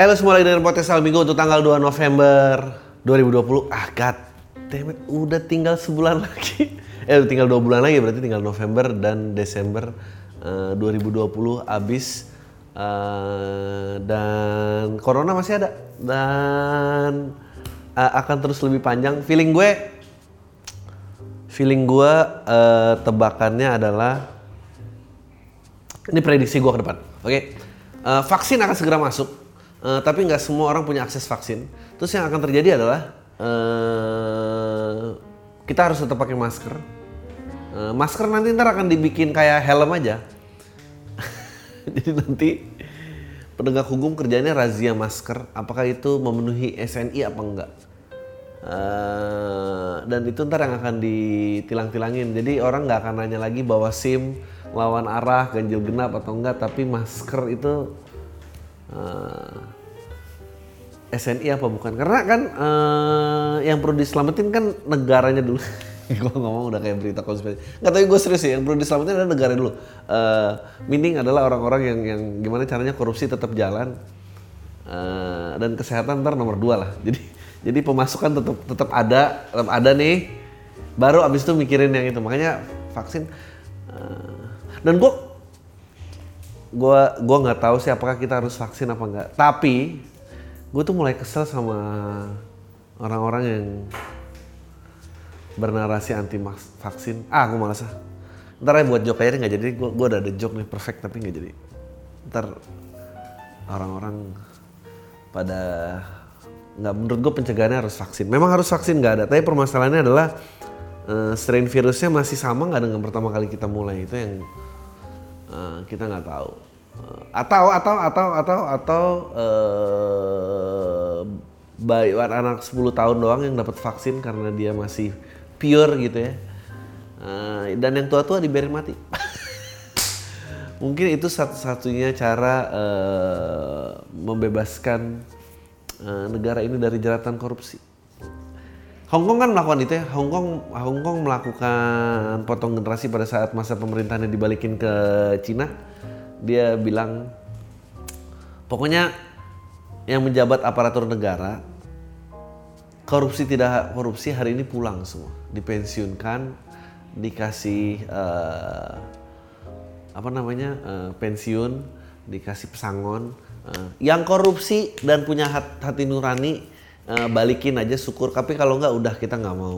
Eh lo semua lagi dengan podcast Albigo untuk tanggal 2 November 2020. Ah god damn it, udah tinggal sebulan lagi. Eh udah tinggal dua bulan lagi berarti tinggal November dan Desember eh, 2020 abis. Eh, dan Corona masih ada dan eh, akan terus lebih panjang. Feeling gue, feeling gue eh, tebakannya adalah ini prediksi gue ke depan. Oke, Eh, vaksin akan segera masuk, eh, tapi nggak semua orang punya akses vaksin. Terus yang akan terjadi adalah eh, kita harus tetap pakai masker. Eh, masker nanti ntar akan dibikin kayak helm aja. Jadi nanti penegak hukum kerjanya razia masker. Apakah itu memenuhi SNI apa enggak? Eh, dan itu ntar yang akan ditilang-tilangin. Jadi orang nggak akan nanya lagi bahwa SIM lawan arah ganjil genap atau enggak, tapi masker itu eh, SNI apa bukan? Karena kan eh, yang perlu diselamatin kan negaranya dulu. gue ngomong udah kayak berita konspirasi. Nggak tapi gue serius ya, yang perlu diselamatin adalah negara dulu. Eh, meaning adalah orang-orang yang yang gimana caranya korupsi tetap jalan Eh, dan kesehatan ntar nomor dua lah. Jadi jadi pemasukan tetap tetap ada, tetap ada nih. Baru abis itu mikirin yang itu. Makanya vaksin. eh, dan gue gua gua nggak tahu sih apakah kita harus vaksin apa enggak. Tapi gue tuh mulai kesel sama orang-orang yang bernarasi anti vaksin. Ah, gue malas ah. Ntar aja buat joke aja nggak jadi. Gue gua udah ada joke nih perfect tapi nggak jadi. Ntar orang-orang pada nggak menurut gue pencegahannya harus vaksin. Memang harus vaksin nggak ada. Tapi permasalahannya adalah eh, strain virusnya masih sama nggak dengan pertama kali kita mulai itu yang eh, kita nggak tahu. Atau atau atau atau atau eh bayi anak 10 tahun doang yang dapat vaksin karena dia masih pure gitu ya. Eh, dan yang tua-tua dibiarin mati. Mungkin itu satu-satunya cara eh, membebaskan eh, negara ini dari jeratan korupsi. Hong Kong kan melakukan itu ya. Hong Kong, Hong Kong melakukan potong generasi pada saat masa pemerintahannya dibalikin ke Cina. Dia bilang, pokoknya yang menjabat aparatur negara, korupsi tidak korupsi hari ini pulang semua, dipensiunkan, dikasih eh, apa namanya eh, pensiun, dikasih pesangon. Eh, yang korupsi dan punya hat- hati nurani eh, balikin aja syukur. Tapi kalau nggak udah kita nggak mau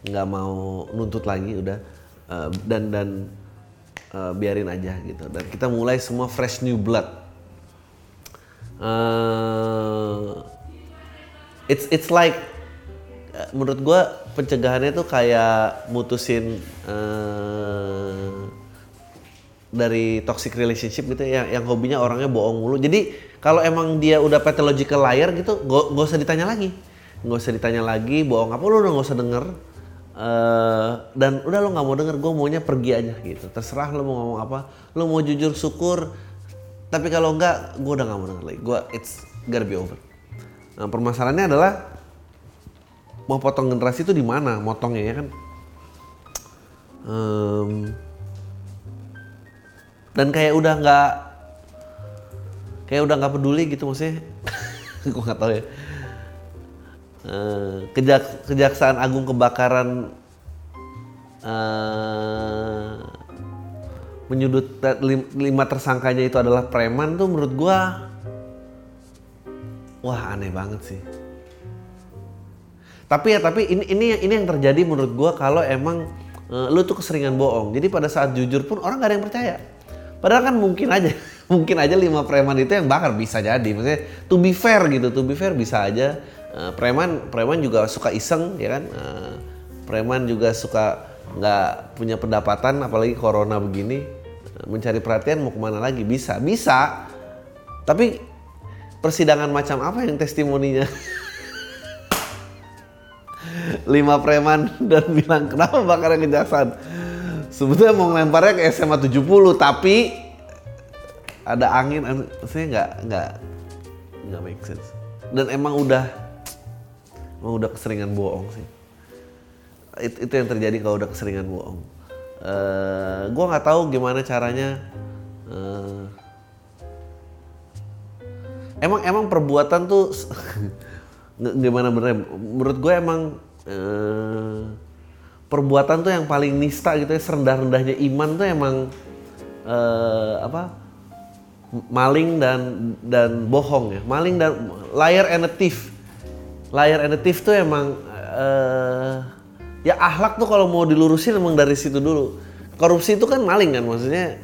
nggak mau nuntut lagi udah Eh, dan dan eh, biarin aja gitu. Dan kita mulai semua fresh new blood. Eh, it's it's like eh, menurut gua pencegahannya tuh kayak mutusin eh, dari toxic relationship gitu ya yang hobinya orangnya bohong mulu jadi kalau emang dia udah pathological liar gitu gak, gak usah ditanya lagi nggak usah ditanya lagi bohong apa lu udah nggak usah denger Eh, dan udah lo nggak mau denger gue maunya pergi aja gitu. Terserah lo mau ngomong apa. Lo mau jujur syukur. Tapi kalau enggak gue udah nggak mau denger lagi. Gue it's gotta be over. Nah, permasalahannya adalah mau potong generasi itu di mana? Motongnya ya kan? Em, dan kayak udah nggak kayak udah nggak peduli gitu maksudnya. Gue nggak tahu ya Eh, kejak kejaksaan agung kebakaran eh, menyudut lim- lima tersangkanya itu adalah preman tuh menurut gua wah aneh banget sih. Tapi ya tapi ini ini ini yang terjadi menurut gua kalau emang eh, lu tuh keseringan bohong. Jadi pada saat jujur pun orang gak ada yang percaya. Padahal kan mungkin aja mungkin aja lima preman itu yang bakar bisa jadi. Maksudnya to be fair gitu to be fair bisa aja Eh, preman preman juga suka iseng ya kan? Eh, preman juga suka nggak punya pendapatan apalagi corona begini. Eh, mencari perhatian mau ke mana lagi? Bisa bisa. Tapi persidangan macam apa yang testimoninya? Lima preman dan bilang kenapa bakarnya kejaksaan? Sebetulnya mau lemparnya ke SMA 70 tapi ada angin saya nggak nggak nggak make sense. Dan emang udah emang udah keseringan bohong sih. It- itu yang terjadi kalau udah keseringan bohong. Eh gue nggak tahu gimana caranya eh, emang emang perbuatan tuh gimana bener menurut gue emang eh, perbuatan tuh yang paling nista gitu ya serendah rendahnya iman tuh emang eh, apa maling dan dan bohong ya. Maling dan liar and a thief a thief tuh emang eh, ya ahlak tuh kalau mau dilurusin emang dari situ dulu. Korupsi itu kan maling kan maksudnya.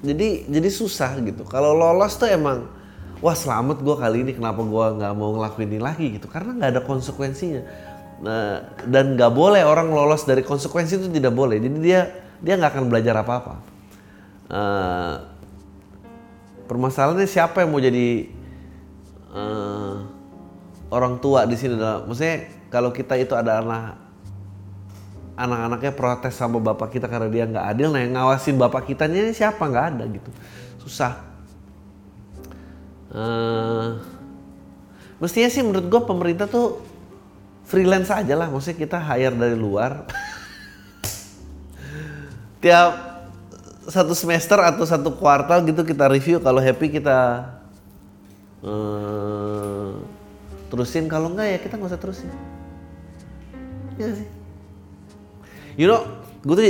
Jadi jadi susah gitu. Kalau lolos tuh emang wah selamat gue kali ini kenapa gue nggak mau ngelakuin ini lagi gitu? Karena nggak ada konsekuensinya. Nah, dan nggak boleh orang lolos dari konsekuensi itu tidak boleh. Jadi dia dia nggak akan belajar apa apa uh, permasalahannya siapa yang mau jadi uh, orang tua di sini adalah maksudnya kalau kita itu ada anak anak-anaknya protes sama bapak kita karena dia nggak adil nah yang ngawasin bapak kita ini siapa? Nggak ada gitu. Susah. Uh, mestinya sih menurut gue pemerintah tuh freelance aja lah. Maksudnya kita hire dari luar. Tiap satu semester atau satu kuartal gitu kita review. Kalau happy kita uh, terusin kalau enggak ya kita nggak usah terusin. Ya sih? You know gue tuh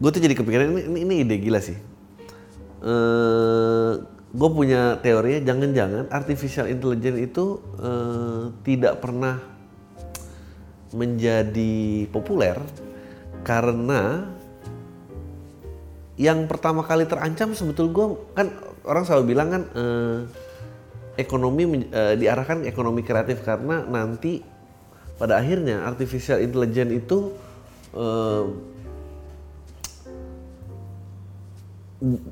gue tuh jadi kepikiran ini, ini, ini ide gila sih. Uh, gue punya teorinya jangan-jangan artificial intelligence itu uh, tidak pernah menjadi populer karena yang pertama kali terancam sebetul gue kan orang selalu bilang kan uh, ekonomi uh, diarahkan ekonomi kreatif karena nanti pada akhirnya artificial intelligence itu uh,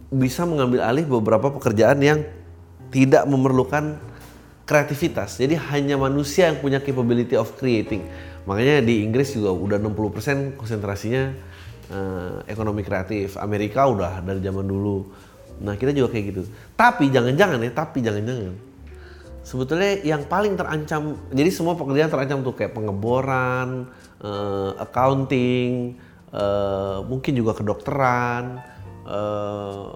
bisa mengambil alih beberapa pekerjaan yang tidak memerlukan kreativitas. Jadi hanya manusia yang punya capability of creating. Makanya di Inggris juga udah 60% konsentrasinya uh, ekonomi kreatif. Amerika udah dari zaman dulu. Nah kita juga kayak gitu. Tapi jangan-jangan ya, tapi jangan-jangan. Sebetulnya yang paling terancam, jadi semua pekerjaan terancam tuh kayak pengeboran, uh, accounting, uh, mungkin juga kedokteran, uh,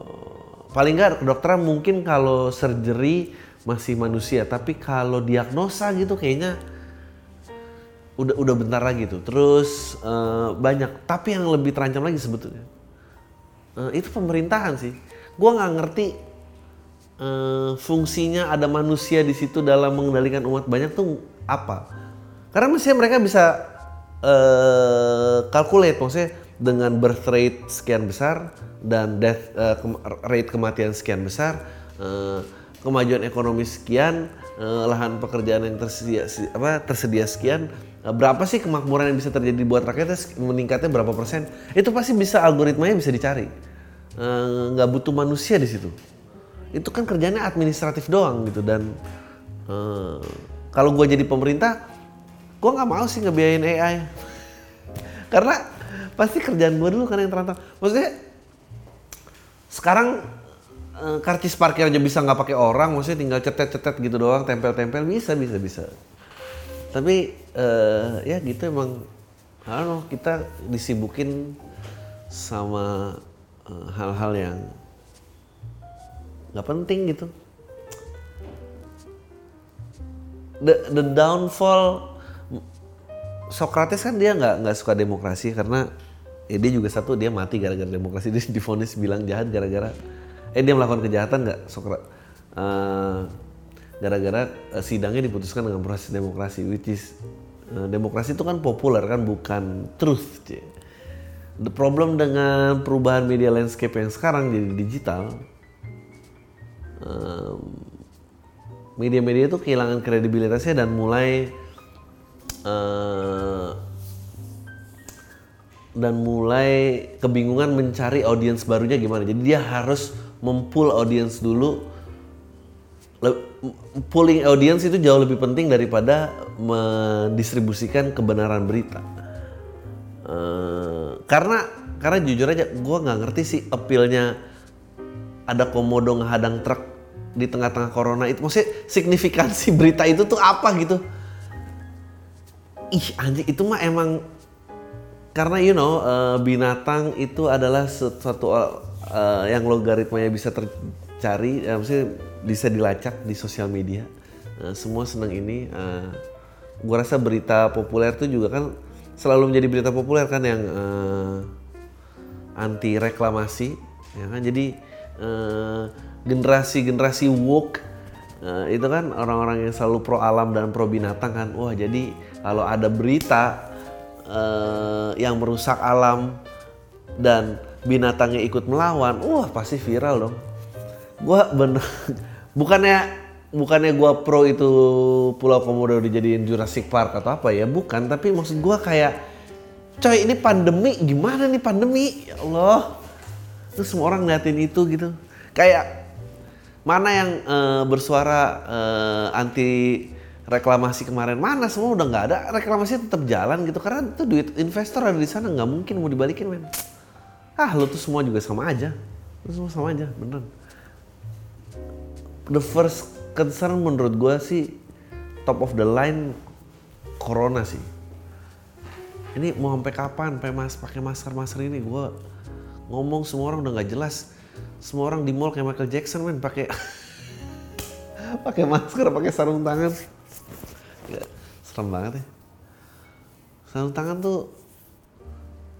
paling nggak kedokteran mungkin kalau surgery masih manusia tapi kalau diagnosa gitu kayaknya udah udah bentar lagi tuh. Terus uh, banyak. Tapi yang lebih terancam lagi sebetulnya uh, itu pemerintahan sih. Gue nggak ngerti uh, fungsinya ada manusia di situ dalam mengendalikan umat banyak tuh apa karena mestinya mereka bisa uh, calculate maksudnya dengan birth rate sekian besar dan death uh, rate kematian sekian besar, uh, kemajuan ekonomi sekian, uh, lahan pekerjaan yang tersedia apa tersedia sekian, berapa sih kemakmuran yang bisa terjadi buat rakyatnya meningkatnya berapa persen? Itu pasti bisa algoritmanya bisa dicari. nggak uh, butuh manusia di situ. Itu kan kerjanya administratif doang gitu dan uh, kalau gue jadi pemerintah, gue nggak mau sih ngebiayain AI karena pasti kerjaan gue dulu kan yang terantang. Maksudnya sekarang uh, karcis parkir aja bisa nggak pakai orang, maksudnya tinggal cetet-cetet gitu doang, tempel-tempel bisa bisa bisa. Tapi uh, ya gitu emang, know, kita disibukin sama hal-hal uh, yang nggak penting gitu. The, the downfall Socrates kan dia nggak nggak suka demokrasi karena eh, dia juga satu dia mati gara-gara demokrasi dia difonis bilang jahat gara-gara eh dia melakukan kejahatan nggak Sokrat uh, gara-gara uh, sidangnya diputuskan dengan proses demokrasi which is uh, demokrasi itu kan populer kan bukan truth the problem dengan perubahan media landscape yang sekarang jadi digital media-media itu kehilangan kredibilitasnya dan mulai uh, dan mulai kebingungan mencari audiens barunya gimana. Jadi dia harus mempul audiens dulu. Pulling audiens itu jauh lebih penting daripada mendistribusikan kebenaran berita. Uh, karena karena jujur aja gue nggak ngerti sih appealnya ada komodo ngehadang truk di tengah-tengah corona itu maksudnya signifikansi berita itu tuh apa gitu ih anjing itu mah emang karena you know uh, binatang itu adalah suatu uh, yang logaritmanya bisa tercari, uh, maksudnya bisa dilacak di sosial media. uh, semua senang ini. Uh, gua rasa berita populer tuh juga kan selalu menjadi berita populer kan yang uh, anti reklamasi, ya kan? Jadi generasi generasi-generasi woke uh, itu kan orang-orang yang selalu pro alam dan pro binatang kan. Wah jadi kalau ada berita uh, yang merusak alam dan binatangnya ikut melawan, wah pasti viral dong. Gua bener, bukannya bukannya gua pro itu Pulau Komodo dijadiin Jurassic Park atau apa ya, bukan. Tapi maksud gua kayak, coy ini pandemi, gimana nih pandemi? Ya Allah, terus semua orang ngeliatin itu gitu. Kayak mana yang uh, bersuara uh, anti reklamasi kemarin? Mana? Semua udah nggak ada. Reklamasi tetap jalan gitu. Karena itu duit investor ada di sana. Nggak mungkin mau dibalikin men. Ah lo tuh semua juga sama aja. Lo semua sama aja beneran. The first concern menurut gue sih top of the line corona sih. Ini mau sampai kapan sampai mas pakai masker masker ini? Gue ngomong semua orang udah nggak jelas semua orang di mall kayak Michael Jackson men pakai pakai masker pakai sarung tangan. Serem banget ya. Sarung tangan tuh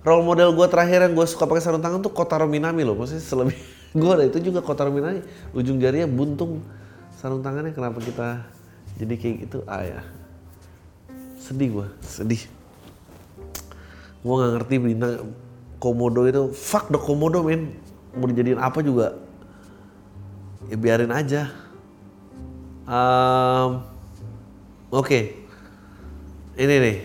role model gue terakhir yang gue suka pakai sarung tangan tuh Kotaro Minami loh maksudnya selebih gue ada itu juga Kotaro Minami ujung jarinya buntung sarung tangannya kenapa kita jadi kayak gitu? Ah ya. Sedih gue sedih. Gue nggak ngerti bintang komodo itu fuck the komodo men mau dijadiin apa juga ya biarin aja. Um, oke. Okay. ini nih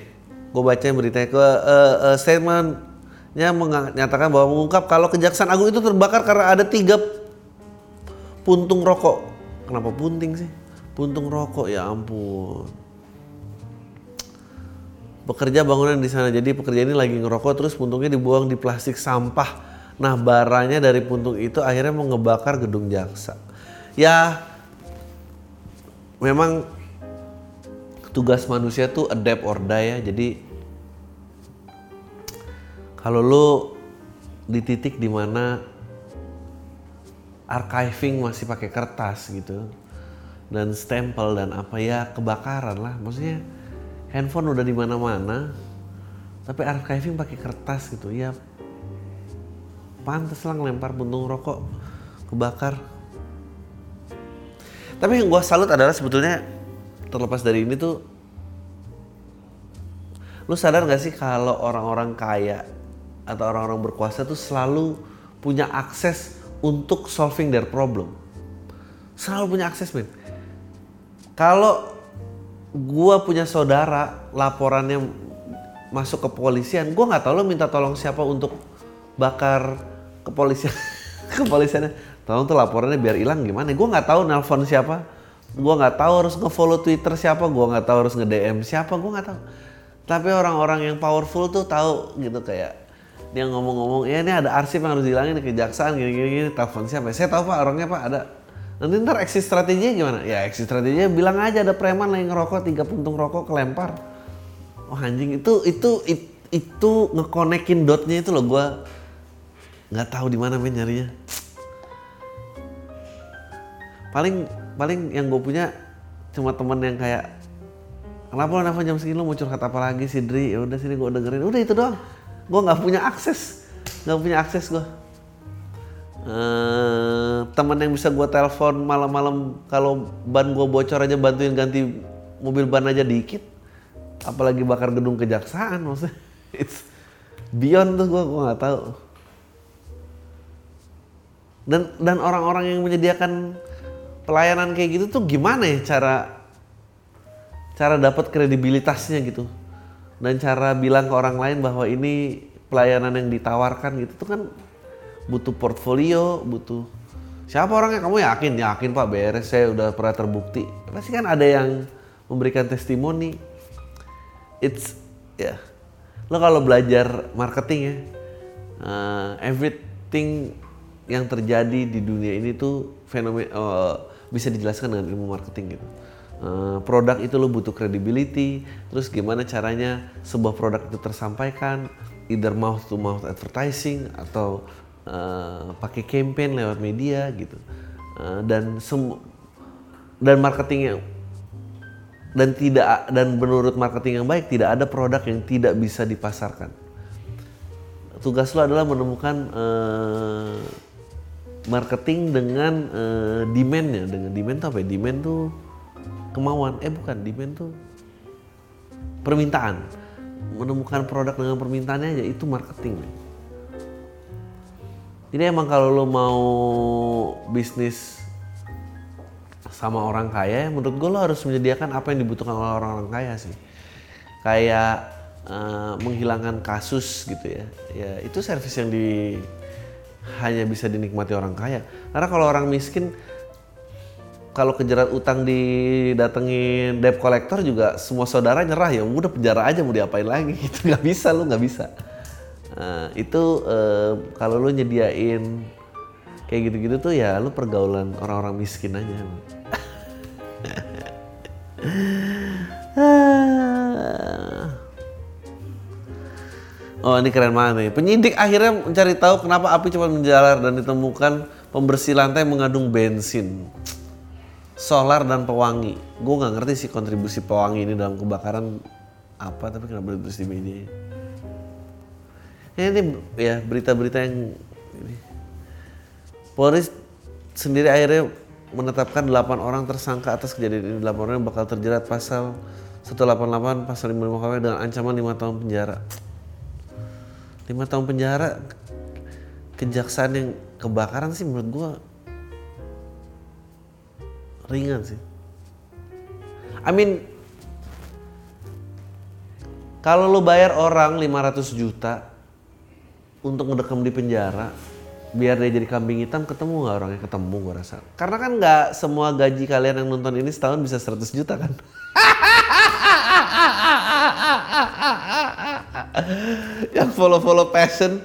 gue baca beritanya ke uh, uh, statementnya menyatakan bahwa mengungkap kalau kejaksaan agung itu terbakar karena ada tiga puntung rokok. Kenapa punting sih? Puntung rokok ya ampun. Bekerja bangunan di sana. Jadi pekerja ini lagi ngerokok terus puntungnya dibuang di plastik sampah Nah baranya dari puntung itu akhirnya mau ngebakar gedung jaksa. Ya memang tugas manusia tuh adapt or die ya. Jadi kalau lu di titik di mana archiving masih pakai kertas gitu dan stempel dan apa ya kebakaran lah maksudnya handphone udah di mana-mana tapi archiving pakai kertas gitu ya pantas lah ngelempar puntung rokok kebakar. Tapi yang gue salut adalah sebetulnya terlepas dari ini tuh lu sadar gak sih kalau orang-orang kaya atau orang-orang berkuasa tuh selalu punya akses untuk solving their problem? Selalu punya akses men. Kalau gua punya saudara laporannya masuk ke polisian gua nggak tahu lo minta tolong siapa untuk bakar kepolisian kepolisiannya tolong tuh laporannya biar hilang gimana? Gue nggak tahu nelpon siapa. Gue nggak tahu harus ngefollow twitter siapa. Gue nggak tahu harus nge dm siapa. Gue nggak tahu. Tapi orang-orang yang powerful tuh tahu gitu kayak dia ngomong-ngomong ya ini ada arsip yang harus dihilangin di kejaksaan gini gini, gini telepon siapa saya tahu pak orangnya pak ada. Nanti ntar exit strateginya gimana? Ya exit strateginya bilang aja ada preman lagi ngerokok tiga puntung rokok kelempar. Oh anjing itu itu itu, itu ngekonekin dotnya itu loh gue nggak tahu di mana men nyarinya. Paling paling yang gue punya cuma temen yang kayak kenapa lo nelfon jam segini? Lo mau curhat apa lagi sih Dri ya udah sini gue dengerin. Udah itu doang. Gue nggak punya akses. Nggak punya akses gue uh, teman yang bisa gue telepon malam-malam kalau ban gue bocor aja bantuin ganti mobil ban aja dikit. Apalagi bakar gedung kejaksaan maksudnya. It's beyond tuh gue gue nggak tahu dan dan orang-orang yang menyediakan pelayanan kayak gitu tuh gimana ya cara cara dapat kredibilitasnya gitu? Dan cara bilang ke orang lain bahwa ini pelayanan yang ditawarkan gitu tuh kan butuh portfolio butuh siapa orangnya kamu yakin? Yakin pak. Beres saya udah pernah terbukti. Pasti kan ada yang memberikan testimoni. It's ya. Yeah. lo kalau belajar marketing ya uh, everything yang terjadi di dunia ini tuh fenomena uh, bisa dijelaskan dengan ilmu marketing gitu. Uh, produk itu lo butuh credibility, terus gimana caranya sebuah produk itu tersampaikan, either mouth to mouth advertising atau uh, pakai campaign lewat media gitu. Uh, dan sem dan marketing yang dan tidak dan menurut marketing yang baik tidak ada produk yang tidak bisa dipasarkan. Tugas lo adalah menemukan uh, marketing dengan uh, demandnya, dengan demand tuh apa ya? Demand tuh kemauan, eh bukan demand tuh permintaan. Menemukan produk dengan permintaannya aja itu marketing. Jadi emang kalau lo mau bisnis sama orang kaya, menurut gue lo harus menyediakan apa yang dibutuhkan oleh orang-orang kaya sih. Kayak uh, menghilangkan kasus gitu ya. Ya itu servis yang di hanya bisa dinikmati orang kaya. Karena kalau orang miskin kalau kejerat utang didatengin debt collector juga semua saudara nyerah ya udah penjara aja mau diapain lagi? Itu nggak bisa lu nggak bisa. Nah, itu uh, kalau lu nyediain kayak gitu-gitu tuh ya lu pergaulan orang-orang miskin aja Oh ini keren banget nih. Penyidik akhirnya mencari tahu kenapa api cepat menjalar dan ditemukan pembersih lantai mengandung bensin, solar dan pewangi. Gue nggak ngerti sih kontribusi pewangi ini dalam kebakaran apa, tapi kenapa ditulis di media. Ya, ini ya berita-berita yang ini. Polri sendiri akhirnya menetapkan 8 orang tersangka atas kejadian ini. 8 orang bakal terjerat pasal 188 pasal 55 KW dengan ancaman 5 tahun penjara. 5 tahun penjara kejaksaan yang kebakaran sih menurut gua ringan sih. I mean kalau lo bayar orang 500 juta untuk ngedekam di penjara, biar dia jadi kambing hitam ketemu nggak orangnya ketemu gue rasa karena kan nggak semua gaji kalian yang nonton ini setahun bisa 100 juta kan yang follow follow passion.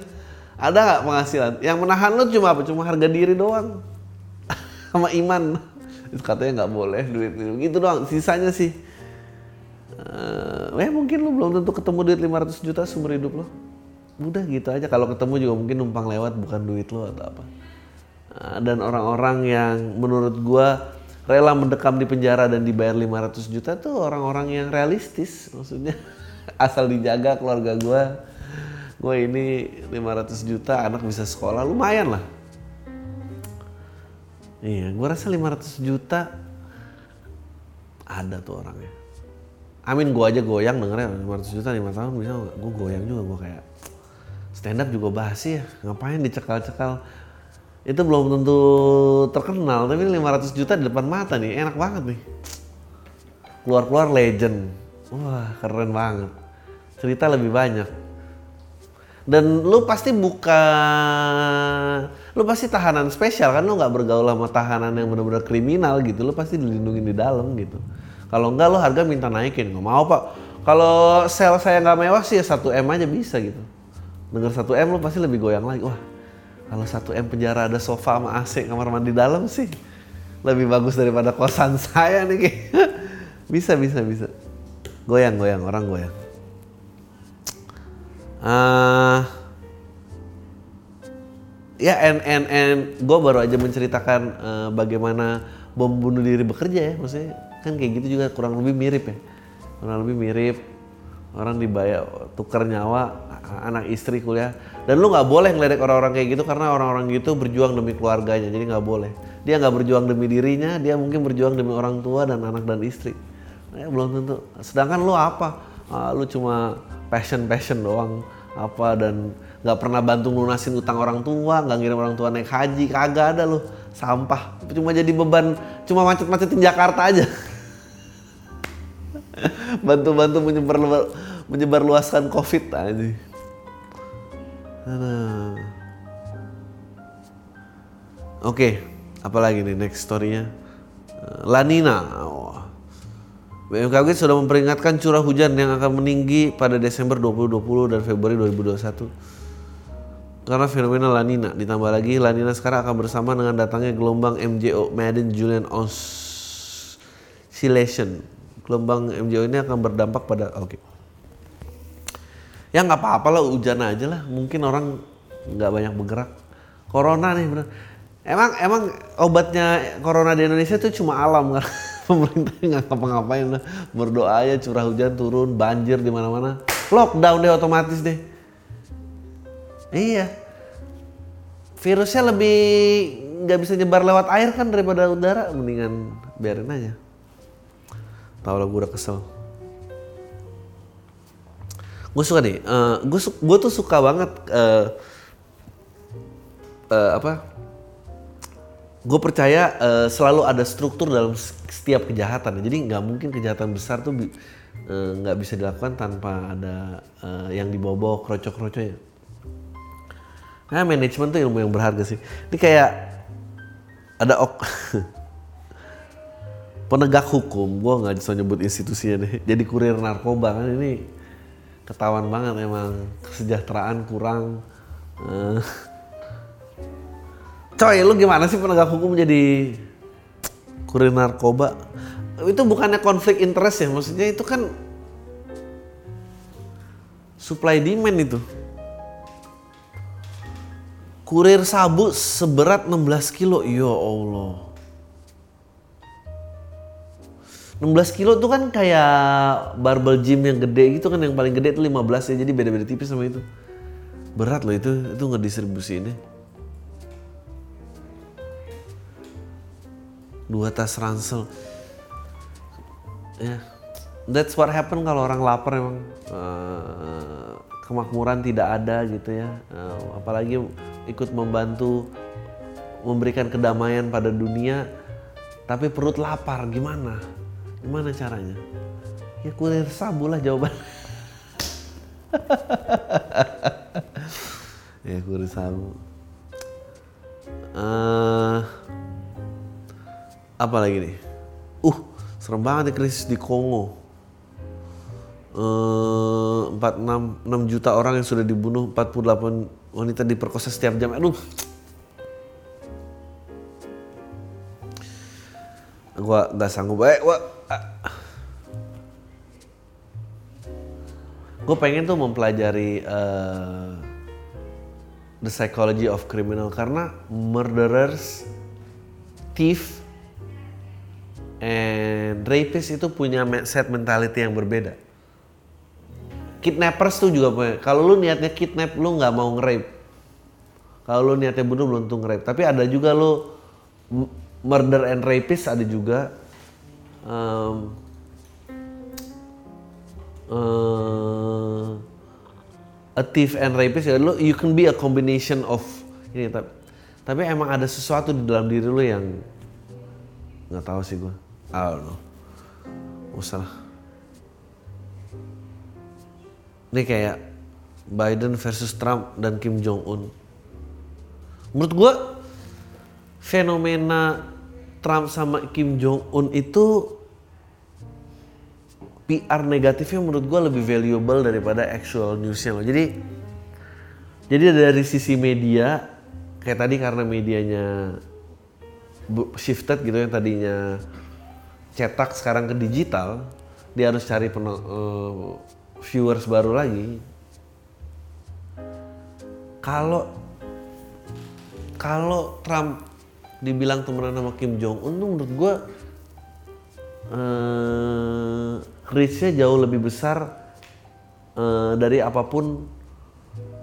Ada nggak penghasilan? Yang menahan lo cuma apa? Cuma harga diri doang. Sama iman. Itu katanya nggak boleh duit gitu doang. Sisanya sih. Uh, ya mungkin lo belum tentu ketemu duit 500 juta seumur hidup lo udah gitu aja. Kalau ketemu juga mungkin numpang lewat bukan duit lo atau apa. Nah, dan orang-orang yang menurut gua rela mendekam di penjara dan dibayar 500 juta tuh orang-orang yang realistis. Maksudnya asal dijaga keluarga gua gue ini 500 juta anak bisa sekolah lumayan lah. Iya gua rasa 500 juta ada tuh orangnya. Amin gua aja goyang dengernya 500 juta 5 tahun bisa? Gue goyang juga gue kayak stand up juga basi ya. Ngapain dicekal-cekal? Itu belum tentu terkenal tapi 500 juta di depan mata nih enak banget nih. Keluar-keluar legend. Wah keren banget. Cerita lebih banyak dan lu pasti buka lu pasti tahanan spesial kan lu nggak bergaul sama tahanan yang benar-benar kriminal gitu lu pasti dilindungi di dalam gitu kalau enggak lu harga minta naikin nggak mau pak kalau sel saya nggak mewah sih ya 1 m aja bisa gitu denger 1 M lo pasti lebih goyang lagi. Wah, kalau 1 M penjara ada sofa sama AC kamar mandi dalam sih lebih bagus daripada kosan saya nih. bisa, bisa, bisa. Goyang, goyang, orang goyang. Uh, ya, and, and, and gue baru aja menceritakan uh, bagaimana bom bunuh diri bekerja ya, maksudnya kan kayak gitu juga kurang lebih mirip ya, kurang lebih mirip. Orang dibayar tukar nyawa anak istri kuliah. Dan lu nggak boleh ngeledek orang-orang kayak gitu karena orang-orang gitu berjuang demi keluarganya. Jadi nggak boleh. Dia nggak berjuang demi dirinya dia mungkin berjuang demi orang tua dan anak dan istri. Ya, belum tentu. Sedangkan lu apa? Ah, lu cuma passion passion doang apa dan nggak pernah bantu lunasin utang orang tua nggak ngirim orang tua naik haji kagak ada lu sampah cuma jadi beban cuma macet-macetin Jakarta aja bantu-bantu menyebar menyebar luaskan covid aja Oke, okay, apalagi nih next story-nya? Eh, Lanina. Oh. BMKG sudah memperingatkan curah hujan yang akan meninggi pada Desember 2020 dan Februari 2021. Karena fenomena Lanina, ditambah lagi Lanina sekarang akan bersama dengan datangnya gelombang MJO Madden Julian Oscillation. Gelombang MJO ini akan berdampak pada oke. Okay ya nggak apa-apa lah hujan aja lah mungkin orang nggak banyak bergerak corona nih bener emang emang obatnya corona di Indonesia itu cuma alam kan pemerintah nggak ngapa-ngapain lah. Berdoa aja curah hujan turun banjir di mana-mana. Lockdown deh otomatis deh. Iya. Virusnya lebih nggak bisa nyebar lewat air kan daripada udara. Mendingan biarin aja. Tau lah gue udah kesel. Gue suka nih uh, gue gue tuh suka banget uh, uh, apa gue percaya uh, selalu ada struktur dalam setiap kejahatan. Jadi nggak mungkin kejahatan besar tuh nggak uh, bisa dilakukan tanpa ada uh, yang dibawa-bawa kroco-kroconya. Nah manajemen tuh ilmu yang berharga sih. Ini kayak ada ok penegak hukum gue nggak bisa nyebut institusinya deh jadi kurir narkoba. Kan ini ketahuan banget emang kesejahteraan kurang uh, coy lu gimana sih penegak hukum jadi kurir narkoba? Itu bukannya konflik interest ya? Maksudnya itu kan supply demand itu. Kurir sabu seberat 16 kilo, ya Allah. 16 kilo tuh kan kayak barbell gym yang gede gitu kan yang paling gede itu 15 ya. Jadi beda-beda tipis sama itu. Berat loh itu itu ngedistribusi dua tas ransel. Ya yeah. that's what happen kalau orang lapar emang uh, kemakmuran tidak ada gitu ya. Uh, apalagi ikut membantu memberikan kedamaian pada dunia tapi perut lapar gimana? Gimana caranya? Ya kurir sabu lah jawaban. Ya kurir sabu. Uh, apa lagi nih? Uh serem banget ya krisis di Kongo. Uh, 46 6 juta orang yang sudah dibunuh 48 wanita diperkosa setiap jam. Aduh. Gua nggak sanggup. Baik gua gue pengen tuh mempelajari uh, the psychology of criminal. Karena murderers, thief, and rapist itu punya set mentality yang berbeda kidnappers tuh juga punya. Kalau lu niatnya kidnap, lu nggak mau nge-rape. Kalau lu niatnya bunuh belum tentu nge-rape. Tapi ada juga lu murder and rapist ada juga. Um, uh, a thief and rapist ya lu you can be a combination of ini tapi tapi emang ada sesuatu di dalam diri lu yang nggak tahu sih gua. I don't know. Usah Ini kayak Biden versus Trump dan Kim Jong Un. Menurut gue fenomena Trump sama Kim Jong Un itu PR negatifnya menurut gue lebih valuable daripada actual newsnya loh. Jadi jadi dari sisi media kayak tadi karena medianya shifted gitu yang tadinya cetak sekarang ke digital dia harus cari uh, viewers baru lagi kalau kalau Trump dibilang temenan sama Kim Jong Un tuh menurut gue reach-nya jauh lebih besar eh, dari apa pun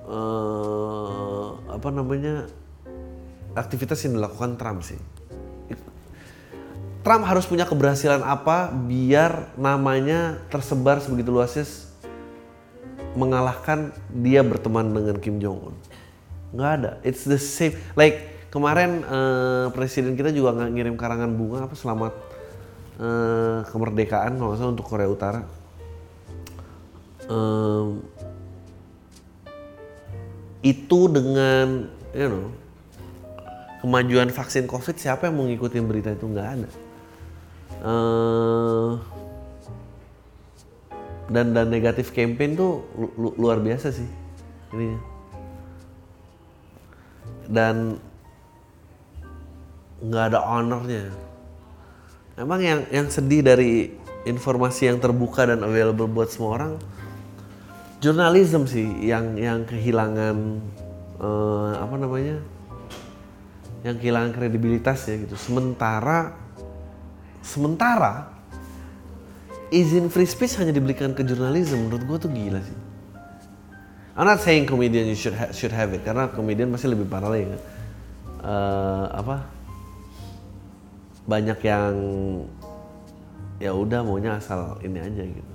eh, apa namanya aktivitas yang dilakukan Trump sih. Trump harus punya keberhasilan apa biar namanya tersebar sebegitu luasnya mengalahkan dia berteman dengan Kim Jong Un. Nggak ada. It's the same. Like kemarin uh, presiden kita juga nggak ngirim karangan bunga apa selamat uh, kemerdekaan kalau salah untuk Korea Utara. Itu dengan you know kemajuan vaksin COVID siapa yang mau ngikutin berita itu nggak ada. Uh, dan dan negatif campaign tuh lu, luar biasa sih ini dan nggak ada ownernya. Emang yang yang sedih dari informasi yang terbuka dan available buat semua orang jurnalisme sih yang yang kehilangan uh, apa namanya yang kehilangan kredibilitas ya gitu. Sementara sementara izin free speech hanya diberikan ke jurnalisme menurut gue tuh gila sih I'm not saying comedian you should ha should have it karena comedian masih lebih parah lagi kan. Uh, apa banyak yang ya udah maunya asal ini aja gitu.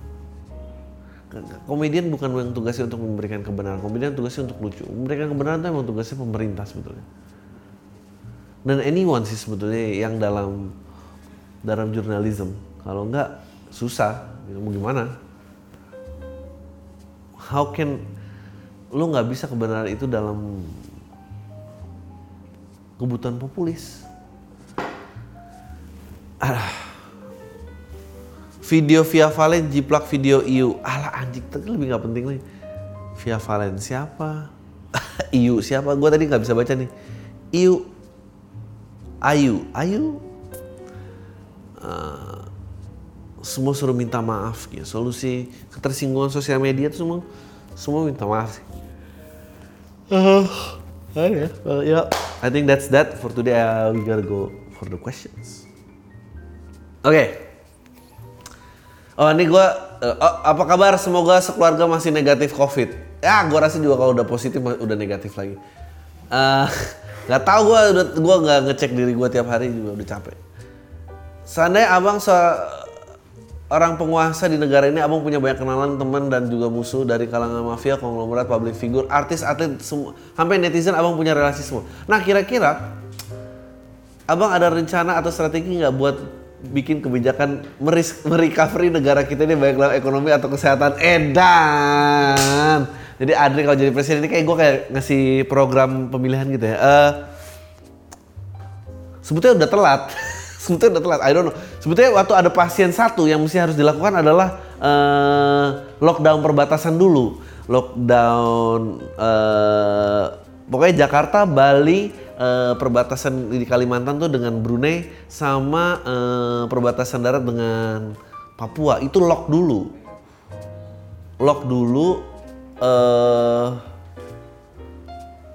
Komedian bukan yang tugasnya untuk memberikan kebenaran, komedian tugasnya untuk lucu. Memberikan kebenaran itu emang tugasnya pemerintah sebetulnya. Dan anyone sih sebetulnya yang dalam dalam jurnalisme. Kalau enggak susah, gitu. mau gimana? How can lu nggak bisa kebenaran itu dalam kebutuhan populis. Ah. Video via Valen jiplak video Iu. Alah anjing tadi lebih nggak penting nih. Via Valen siapa? Iu siapa? Gue tadi nggak bisa baca nih. Iu Ayu, Ayu semua suruh minta maaf gitu. Solusi ketersinggungan sosial media itu semua semua minta maaf sih. Uh, yeah. Well, yeah. I think that's that for today. Uh, we gotta go for the questions. Oke. Okay. Oh ini gue, uh, oh, apa kabar? Semoga sekeluarga masih negatif COVID. Ya, gue rasa juga kalau udah positif udah negatif lagi. Uh, gak tau gue udah gue nggak ngecek diri gue tiap hari juga udah capek. Seandainya abang so, orang penguasa di negara ini abang punya banyak kenalan teman dan juga musuh dari kalangan mafia konglomerat public figure artis atlet semua. Sampai netizen abang punya relasi semua. Nah kira-kira abang ada rencana atau strategi nggak buat bikin kebijakan meris merecovery negara kita ini baik dalam ekonomi atau kesehatan? Edan! Jadi Adri kalau jadi presiden ini kayak gue kayak ngasih program pemilihan gitu ya. Uh, sebetulnya udah telat sebetulnya udah telat. I don't know. Sebetulnya waktu ada pasien satu yang mesti harus dilakukan adalah uh, lockdown perbatasan dulu. Lockdown uh, pokoknya Jakarta, Bali, uh, perbatasan di Kalimantan tuh dengan Brunei sama uh, perbatasan darat dengan Papua itu lock dulu. Lock dulu. Uh,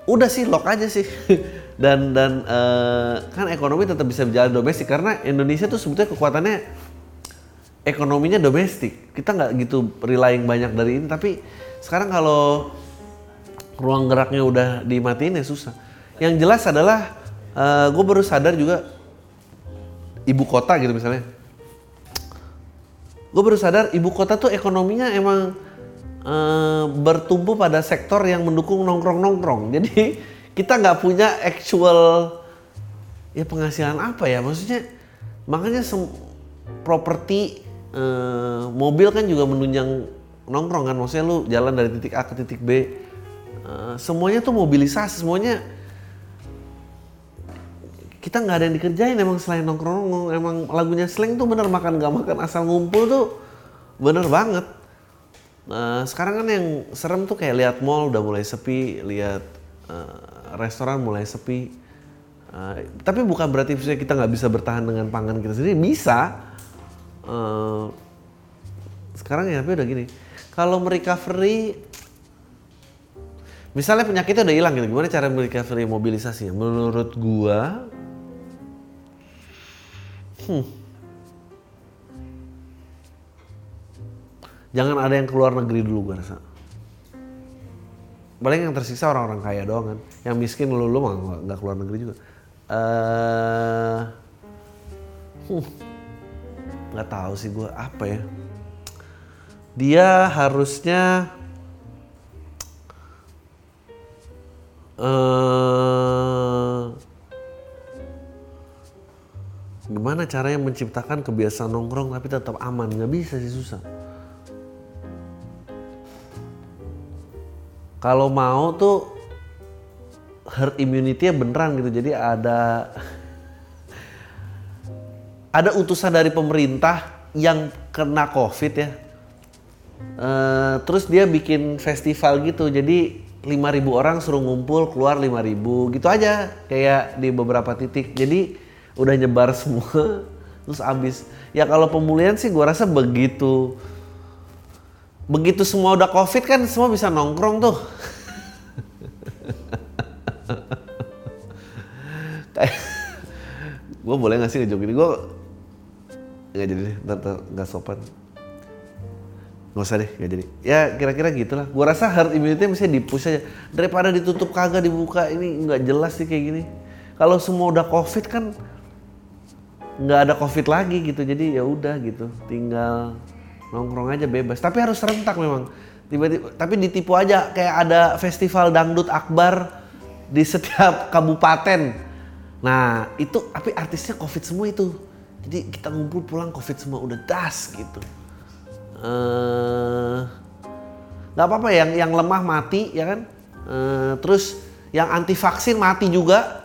udah sih lock aja sih. dan dan uh, kan ekonomi tetap bisa berjalan domestik. Karena Indonesia tuh sebetulnya kekuatannya ekonominya domestik. Kita nggak gitu relying banyak dari ini. Tapi sekarang kalau ruang geraknya udah dimatiin ya susah. Yang jelas adalah uh, gue baru sadar juga ibu kota gitu misalnya. Gue baru sadar ibu kota tuh ekonominya emang uh, bertumbuh pada sektor yang mendukung nongkrong-nongkrong. Jadi kita nggak punya actual ya penghasilan apa ya? Maksudnya makanya properti eh, mobil kan juga menunjang nongkrong kan? Maksudnya lu jalan dari titik A ke titik B eh, semuanya tuh mobilisasi semuanya. Kita nggak ada yang dikerjain emang selain nongkrong emang lagunya slang tuh bener makan nggak makan asal ngumpul tuh bener banget. Nah, sekarang kan yang serem tuh kayak lihat mall udah mulai sepi lihat uh, restoran mulai sepi. Uh, tapi bukan berarti kita nggak bisa bertahan dengan pangan kita sendiri, bisa. Uh, sekarang ya tapi udah gini, kalau merecovery, misalnya penyakitnya udah hilang gitu, gimana cara merecovery mobilisasi? Menurut gua, hmm, jangan ada yang keluar negeri dulu gua rasa paling yang tersiksa orang-orang kaya doang kan. Yang miskin lu lu nggak keluar negeri juga. Uh, nggak uh, tahu sih gue apa ya? Dia harusnya uh, gimana caranya menciptakan kebiasaan nongkrong tapi tetap aman? Nggak bisa sih susah kalau mau tuh herd immunity-nya beneran gitu. Jadi ada ada utusan dari pemerintah yang kena covid ya. Uh, terus dia bikin festival gitu. Jadi 5000 orang suruh ngumpul keluar 5000 gitu aja kayak di beberapa titik. Jadi udah nyebar semua terus abis. Ya kalau pemulihan sih gua rasa begitu begitu semua udah covid kan semua bisa nongkrong tuh. Gue boleh gak sih ngejok ini? Gue nggak jadi ntar, nggak sopan. Nggak usah deh nggak jadi. Ya kira-kira gitulah. Gua rasa herd immunity mesti dipush aja. Daripada ditutup kagak dibuka ini nggak jelas sih kayak gini. Kalau semua udah covid kan nggak ada covid lagi gitu. Jadi ya udah gitu tinggal nongkrong aja bebas. Tapi harus serentak memang. Tiba-tiba tapi ditipu aja. Kayak ada festival dangdut akbar di setiap kabupaten. Nah itu tapi artisnya covid semua itu. Jadi kita ngumpul pulang covid semua udah das gitu. Eh nggak apa-apa yang yang lemah mati ya kan? Eh, terus yang anti vaksin mati juga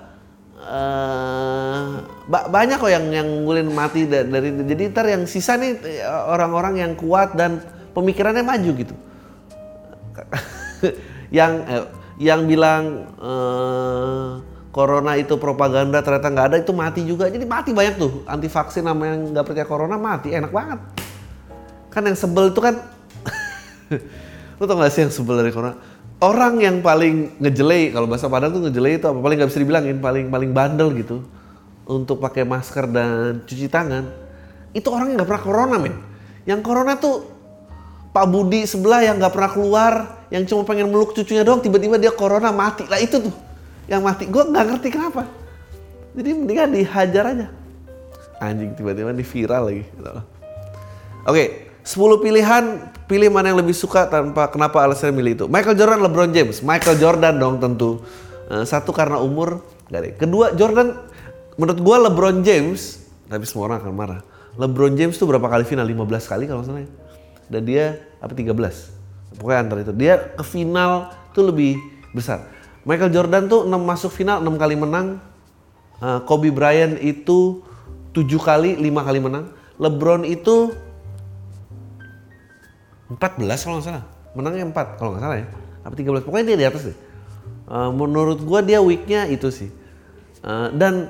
ba- banyak kok yang yang ngulin mati da- dari jadi ntar yang sisa nih orang-orang yang kuat dan pemikirannya maju gitu. Yang eh, yang bilang eh, corona itu propaganda ternyata nggak ada itu mati juga. Jadi mati banyak tuh anti vaksin sama yang nggak percaya corona mati enak banget. Kan yang sebel itu kan lu tau gak sih yang sebel dari corona orang yang paling ngejelei kalau bahasa Padang tuh ngejelei itu apa? Paling nggak bisa dibilangin paling paling bandel gitu. Untuk pakai masker dan cuci tangan. Itu orang yang nggak pernah corona men. Yang corona tuh Pak Budi sebelah yang nggak pernah keluar yang cuma pengen meluk cucunya doang tiba-tiba dia corona mati. Lah itu tuh yang mati. Gue nggak ngerti kenapa. Jadi mendingan dihajar aja. Anjing tiba-tiba di viral lagi. Oke, 10 pilihan, pilih mana yang lebih suka tanpa kenapa alasannya milih itu. Michael Jordan, LeBron James. Michael Jordan dong tentu. Eh, satu karena umur, deh. Kedua, Jordan, menurut gua LeBron James, tapi semua orang akan marah. LeBron James tuh berapa kali final? 15 kali kalau salah ya. Dan dia, apa 13? Pokoknya antara itu. Dia ke final tuh lebih besar. Michael Jordan tuh 6 masuk final, 6 kali menang. Eh, Kobe Bryant itu 7 kali, 5 kali menang. LeBron itu 14 kalau nggak salah. Menangnya 4 kalau nggak salah ya. Apa 13? Pokoknya dia di atas deh. Eh, menurut gua dia weaknya itu sih. Eh, dan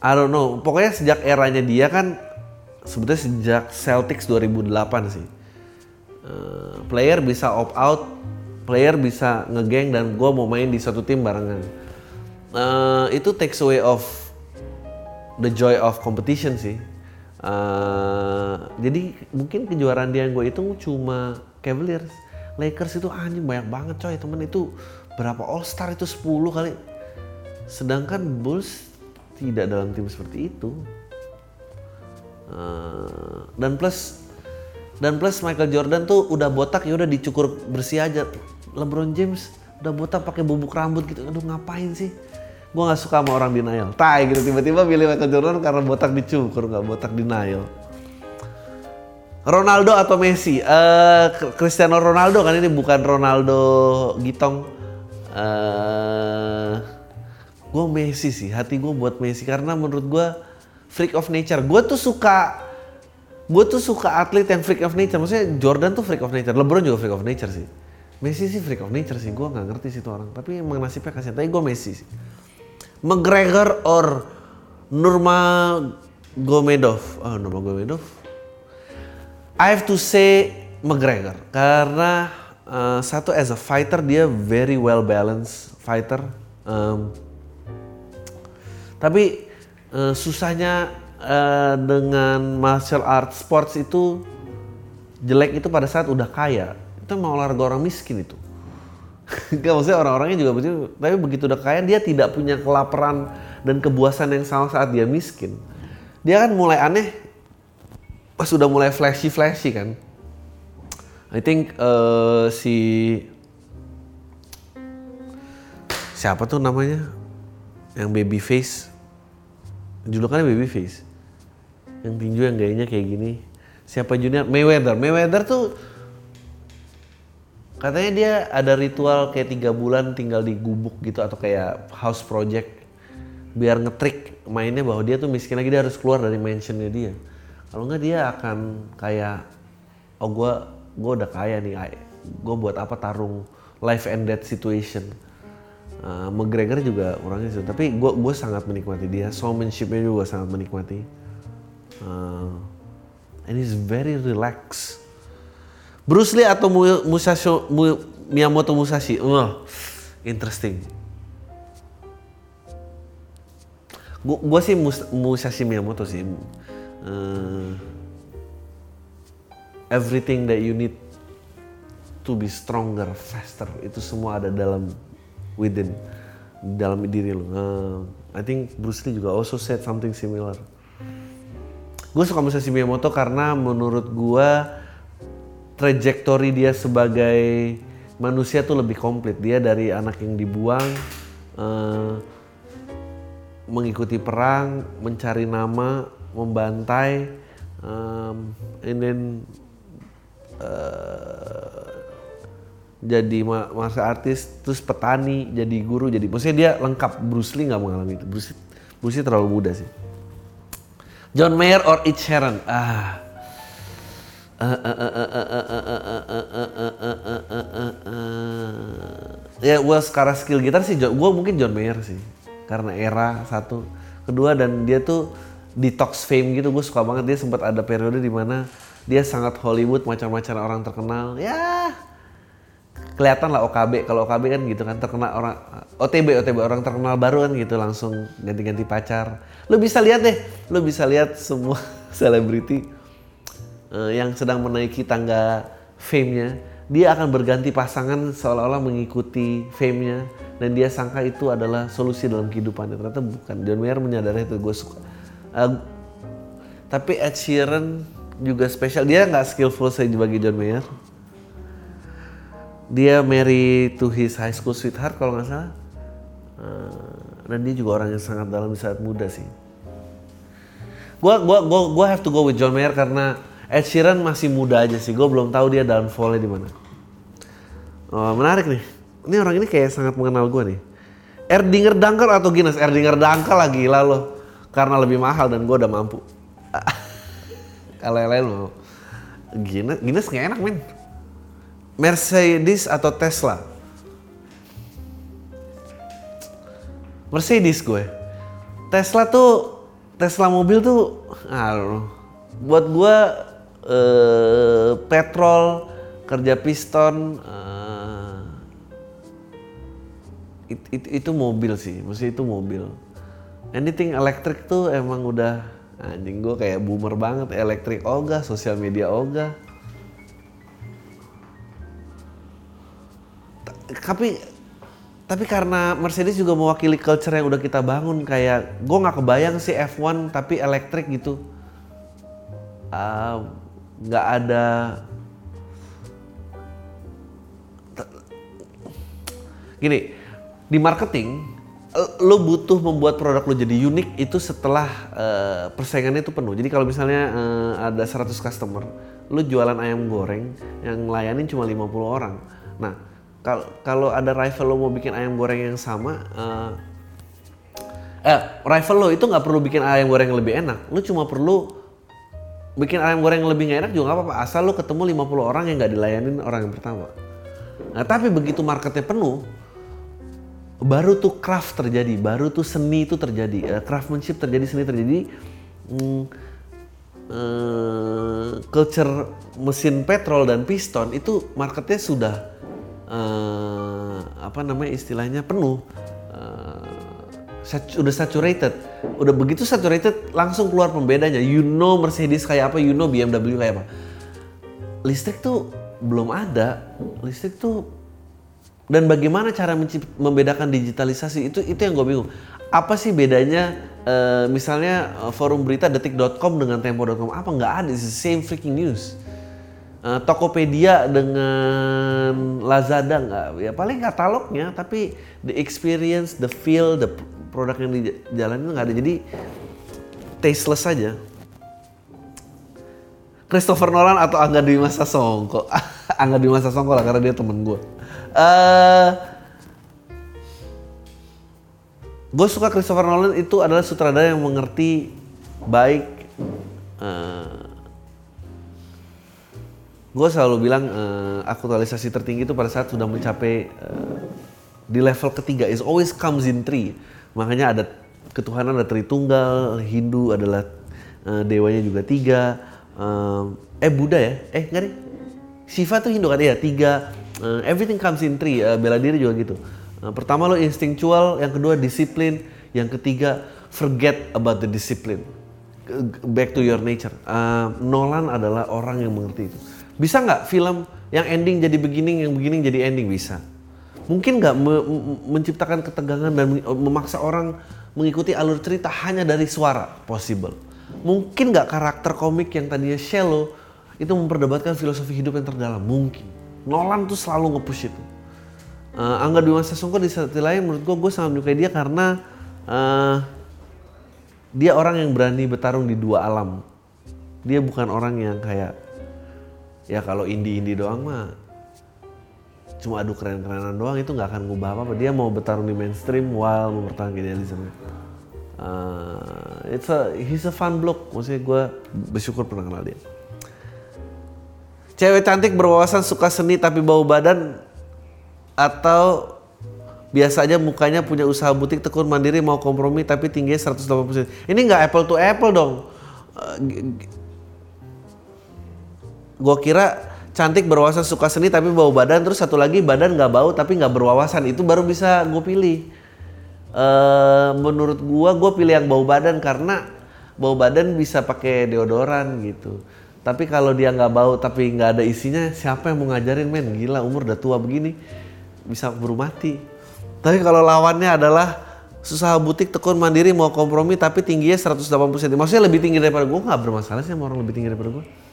I don't know. Pokoknya sejak eranya dia kan sebetulnya sejak Celtics 2008 sih. Eh, player bisa opt out, player bisa ngegeng dan gua mau main di satu tim barengan. Eh, itu takes away of the joy of competition sih. Eh, jadi mungkin kejuaraan dia yang gue hitung cuma Cavaliers. Lakers itu anjing banyak banget coy temen itu berapa All Star itu 10 kali. Sedangkan Bulls tidak dalam tim seperti itu. Eh, dan plus dan plus Michael Jordan tuh udah botak ya udah dicukur bersih aja. LeBron James udah botak pakai bubuk rambut gitu. Aduh ngapain sih? Gue nggak suka sama orang denial. Tai gitu tiba-tiba pilih Michael Jordan karena botak dicukur nggak botak denial. Ronaldo atau Messi? Eh Cristiano Ronaldo kan ini bukan Ronaldo Gitong. Eh gue Messi sih. Hati gue buat Messi karena menurut gue freak of nature. Gue tuh suka gue tuh suka atlet yang freak of nature. Maksudnya Jordan tuh freak of nature. LeBron juga freak of nature sih. Messi sih freak of nature sih. Gue nggak ngerti sih itu orang. Tapi emang nasibnya kasihan. Tapi gue Messi sih. McGregor or Nurma Gomedov. Oh, Nurma Gomedov. I have to say McGregor karena uh, satu as a fighter dia very well balanced fighter. Um, tapi uh, susahnya uh, dengan martial arts sports itu jelek itu pada saat udah kaya. Itu mau olahraga orang miskin itu. Gak maksudnya orang-orangnya juga begitu, tapi begitu udah kaya dia tidak punya kelaparan dan kebuasan yang sama saat dia miskin. Dia kan mulai aneh pas sudah mulai flashy-flashy kan. I think eh, si siapa tuh namanya? Yang baby face. Julukannya baby face. Yang tinju yang gayanya kayak gini. Siapa junior? Mayweather. Mayweather tuh katanya dia ada ritual kayak tiga bulan tinggal di gubuk gitu atau kayak house project biar ngetrik mainnya bahwa dia tuh miskin lagi dia harus keluar dari mansionnya dia. Kalau nggak dia akan kayak oh gue gue udah kaya nih gue buat apa tarung life and death situation. Uh, McGregor juga orangnya sih tapi gue gue sangat menikmati dia showmanshipnya juga sangat menikmati. Uh, and he's very relaxed Bruce Lee atau Mu- Musashi, Mu- Miyamoto Musashi? Wah, interesting. Gu- Gua sih Mus- Musashi Miyamoto sih. uh, everything that you need to be stronger, faster itu semua ada dalam within dalam diri lo. Uh, I think Bruce Lee juga also said something similar. Gue suka Musashi Miyamoto karena menurut gue trajektori dia sebagai manusia tuh lebih komplit. Dia dari anak yang dibuang, uh, mengikuti perang, mencari nama, membantai, um, and then uh, jadi masa artis, terus petani, jadi guru, jadi maksudnya dia lengkap. Bruce Lee nggak mengalami itu. Bruce, Bruce Lee terlalu muda sih. John Mayer or Ed Sheeran? Ah. Ya, gue sekarang skill gitar sih, gue mungkin John Mayer sih karena era satu. Kedua dan dia tuh detox fame gitu gue suka banget. Dia sempat ada periode di mana dia sangat Hollywood macam-macam orang terkenal. Ya kelihatan lah OKB kalau OKB kan gitu kan terkenal orang OTB OTB orang terkenal baru kan gitu langsung ganti-ganti pacar. Lo bisa lihat deh lo bisa lihat semua selebriti uh, yang sedang menaiki tangga fame-nya dia akan berganti pasangan seolah-olah mengikuti fame-nya dan dia sangka itu adalah solusi dalam kehidupannya ternyata bukan. John Mayer menyadari itu. Gue suka. Uh, tapi Ed Sheeran juga spesial. Dia nggak skillful sebagai John Mayer. Dia marry to his high school sweetheart kalau nggak salah. Uh, dan dia juga orang yang sangat dalam di saat muda sih. Gua gua gua gua have to go with John Mayer karena Ed Sheeran masih muda aja sih. Gue belum tahu dia downfallnya di mana. Oh, menarik nih ini orang ini kayak sangat mengenal gue nih. Erdinger Dangkel atau Guinness? Erdinger Dangkel lagi lah lo. Karena lebih mahal dan gue udah mampu. Kalau yang lain mau. Guinness, Guinness gak enak men. Mercedes atau Tesla? Mercedes gue. Tesla tuh, Tesla mobil tuh, aduh, buat gue eh, petrol, kerja piston, eh, it, it, itu mobil sih, mesti itu mobil. Anything elektrik tuh emang udah anjing gue kayak boomer banget, elektrik ogah, sosial media ogah. Tapi tapi karena Mercedes juga mewakili culture yang udah kita bangun kayak gue nggak kebayang sih F1 tapi elektrik gitu ah, nggak ada gini di marketing lo butuh membuat produk lo jadi unik itu setelah uh, persaingannya itu penuh. Jadi kalau misalnya uh, ada 100 customer, lo jualan ayam goreng yang layanin cuma 50 orang. Nah, kalau kalau ada rival lo mau bikin ayam goreng yang sama, uh, eh rival lo itu nggak perlu bikin ayam goreng yang lebih enak. Lo cuma perlu bikin ayam goreng lebih gak enak juga nggak apa-apa. Asal lo ketemu 50 orang yang nggak dilayanin orang yang pertama. Nah, tapi begitu marketnya penuh, baru tuh craft terjadi, baru tuh seni itu terjadi, uh, craftsmanship terjadi, seni terjadi. Hmm, uh, culture mesin petrol dan piston itu marketnya sudah uh, apa namanya istilahnya penuh, uh, sat udah saturated, udah begitu saturated langsung keluar pembedanya. You know Mercedes kayak apa, you know BMW kayak apa. Listrik tuh belum ada, listrik tuh dan bagaimana cara membedakan digitalisasi itu itu yang gue bingung. Apa sih bedanya uh, misalnya uh, forum berita detik.com dengan tempo.com? Apa nggak ada? It's the same freaking news. Uh, Tokopedia dengan Lazada nggak? Ya paling katalognya, tapi the experience, the feel, the produk yang dijalanin nggak ada. Jadi tasteless saja. Christopher Nolan atau Angga Dwi Masa Songko? Angga Dwi Masa Songko lah karena dia temen gue. Uh, gue suka Christopher Nolan itu adalah sutradara yang mengerti baik. Uh, gue selalu bilang uh, aktualisasi tertinggi itu pada saat sudah mencapai uh, di level ketiga is always comes in three. Makanya ada ketuhanan ada Tritunggal, Hindu adalah uh, dewanya juga tiga. Uh, eh Buddha ya? Eh enggak nih. Shiva tuh Hindu kan ya tiga uh, everything comes in three uh, bela diri juga gitu uh, pertama lo instinctual yang kedua disiplin yang ketiga forget about the discipline back to your nature. Uh, Nolan adalah orang yang mengerti itu. Bisa nggak film yang ending jadi beginning, yang beginning jadi ending bisa? Mungkin nggak me menciptakan ketegangan dan memaksa orang mengikuti alur cerita hanya dari suara? Possible. Mungkin nggak karakter komik yang tadinya shallow itu memperdebatkan filosofi hidup yang terdalam? Mungkin. Nolan tuh selalu nge-push itu. Uh, Angga Dwi Sasongko di satu lain menurut gue gue sangat menyukai dia karena uh, dia orang yang berani bertarung di dua alam. Dia bukan orang yang kayak ya kalau indie-indie doang mah cuma adu keren-kerenan doang itu nggak akan ngubah apa-apa. Dia mau bertarung di mainstream while mempertahankan idealisme. Uh, it's a he's a fun block. Maksudnya gue bersyukur pernah kenal dia. Cewek cantik berwawasan suka seni tapi bau badan atau biasa aja mukanya punya usaha butik tekun mandiri mau kompromi tapi tingginya 180 Ini nggak apple to apple dong. Uh, gua kira cantik berwawasan suka seni tapi bau badan terus satu lagi badan nggak bau tapi nggak berwawasan itu baru bisa gue pilih. Uh, menurut gua gue pilih yang bau badan karena bau badan bisa pakai deodoran gitu. Tapi kalau dia nggak bau tapi nggak ada isinya, siapa yang mau ngajarin men? Gila umur udah tua begini bisa buru mati. Tapi kalau lawannya adalah susah butik tekun mandiri mau kompromi tapi tingginya 180 cm. Maksudnya lebih tinggi daripada gue nggak bermasalah sih sama orang lebih tinggi daripada gue.